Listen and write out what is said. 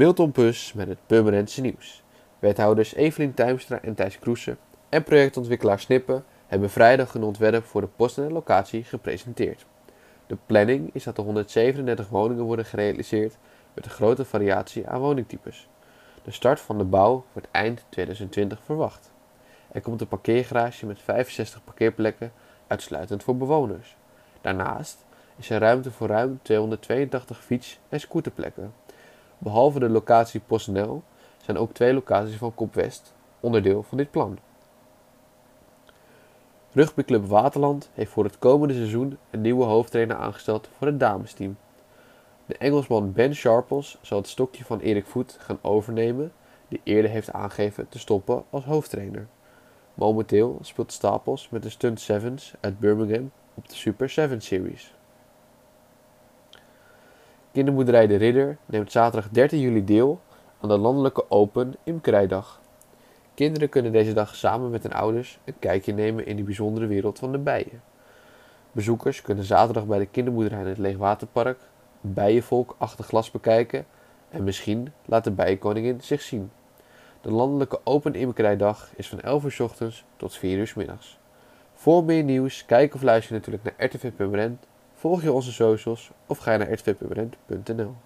Milton Pus met het Purmerendse nieuws. Wethouders Evelien Tuimstra en Thijs Kroesen en projectontwikkelaar Snippen hebben vrijdag een ontwerp voor de PostNL-locatie gepresenteerd. De planning is dat er 137 woningen worden gerealiseerd met een grote variatie aan woningtypes. De start van de bouw wordt eind 2020 verwacht. Er komt een parkeergarage met 65 parkeerplekken uitsluitend voor bewoners. Daarnaast is er ruimte voor ruim 282 fiets- en scooterplekken. Behalve de locatie PostNL zijn ook twee locaties van Kop West onderdeel van dit plan. Rugbyclub Waterland heeft voor het komende seizoen een nieuwe hoofdtrainer aangesteld voor het damesteam. De Engelsman Ben Sharples zal het stokje van Erik Voet gaan overnemen, die eerder heeft aangegeven te stoppen als hoofdtrainer. Momenteel speelt Stapels met de Stunt Sevens uit Birmingham op de Super 7 Series. Kinderboerderij De Ridder neemt zaterdag 13 juli deel aan de landelijke Open Imkerijdag. Kinderen kunnen deze dag samen met hun ouders een kijkje nemen in de bijzondere wereld van de bijen. Bezoekers kunnen zaterdag bij de kinderboerderij in het Leegwaterpark bijenvolk achter glas bekijken en misschien laat de bijenkoningin zich zien. De landelijke Open Imkerijdag is van 11 uur s ochtends tot 4 uur s middags. Voor meer nieuws, kijk of luister natuurlijk naar RTV Permanent, volg je onze socials of ga naar rtvpermanent.nl.